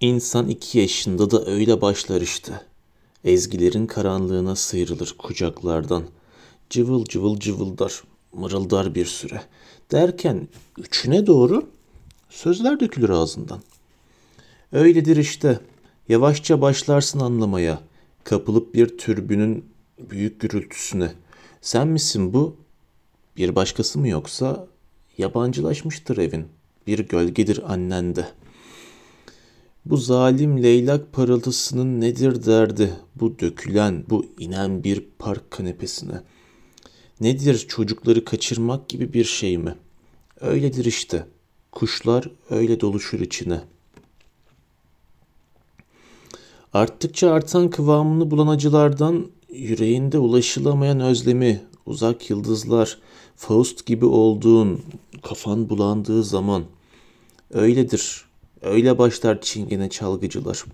İnsan iki yaşında da öyle başlar işte. Ezgilerin karanlığına sıyrılır kucaklardan. Cıvıl cıvıl cıvıldar, mırıldar bir süre. Derken üçüne doğru sözler dökülür ağzından. Öyledir işte. Yavaşça başlarsın anlamaya. Kapılıp bir türbünün büyük gürültüsüne. Sen misin bu? Bir başkası mı yoksa yabancılaşmıştır evin. Bir gölgedir annende. Bu zalim leylak parıltısının nedir derdi bu dökülen, bu inen bir park kanepesine. Nedir çocukları kaçırmak gibi bir şey mi? Öyledir işte. Kuşlar öyle doluşur içine. Arttıkça artan kıvamını bulan acılardan yüreğinde ulaşılamayan özlemi, uzak yıldızlar, Faust gibi olduğun, kafan bulandığı zaman öyledir. Öyle başlar çingene çalgıcılar.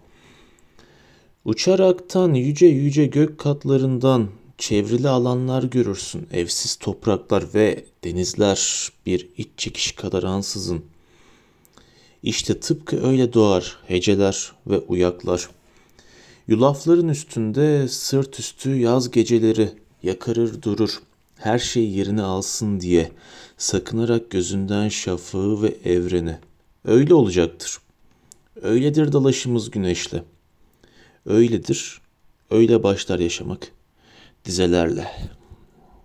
Uçaraktan yüce yüce gök katlarından çevrili alanlar görürsün. Evsiz topraklar ve denizler bir iç çekiş kadar ansızın. İşte tıpkı öyle doğar heceler ve uyaklar. Yulafların üstünde sırt üstü yaz geceleri yakarır durur. Her şey yerini alsın diye sakınarak gözünden şafağı ve evreni. Öyle olacaktır. Öyledir dalaşımız güneşle. Öyledir. Öyle başlar yaşamak dizelerle.